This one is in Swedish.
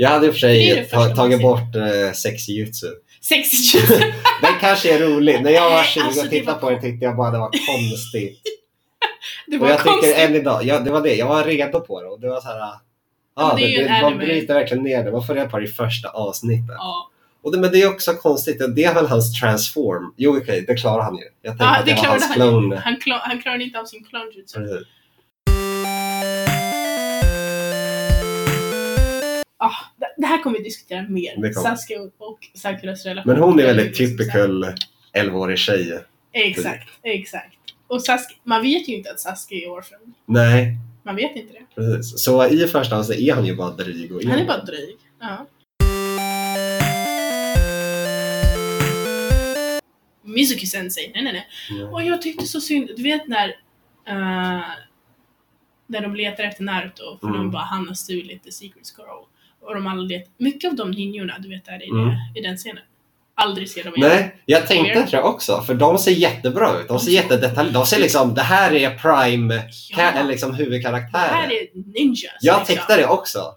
Jag hade i och för Det sig det ta, tagit bort eh, sexjutsu. Sexy Den kanske är rolig. När jag var Nej, 20 alltså, och det tittade var på den tyckte jag bara det var konstigt. Det och var jag konstigt. tycker än idag, ja, det var det, jag var redo på det och det var så här. Ja, det är det, en det, man bryter verkligen ner det. Man får reda på det i första avsnittet. Ja, Och det, men det är också konstigt. Det är väl hans transform? Jo, okej, det klarar han ju. Jag tänkte ja att det, det var hans han ju. Han, kla- han klarade inte av sin clone här kommer vi diskutera mer. Sasuke och, Sakuras relation. Men hon är väldigt typical 11-årig tjej. Exakt, exakt. Och Sasuke, man vet ju inte att Sasuke är orphan. Nej, Man vet inte det. precis. Så i första hand så är han ju bara dryg och Han är bara dryg. Ja. Mizuki sensei, nej nej nej. Ja. Och jag tyckte så synd, du vet när eh, när de letar efter Naruto, för Mm. de bara han har stulit the secret scroll. Och de letar, mycket av de ninjorna du vet där i, Mm. det, i den scenen, aldrig ser dem igen. Nej, jag tänkte det också. För de ser jättebra ut. De ser jättedetaljerade De ser liksom, det här är prime, Ja, liksom det huvudkaraktären. här är ninjas. Jag liksom. tyckte det också.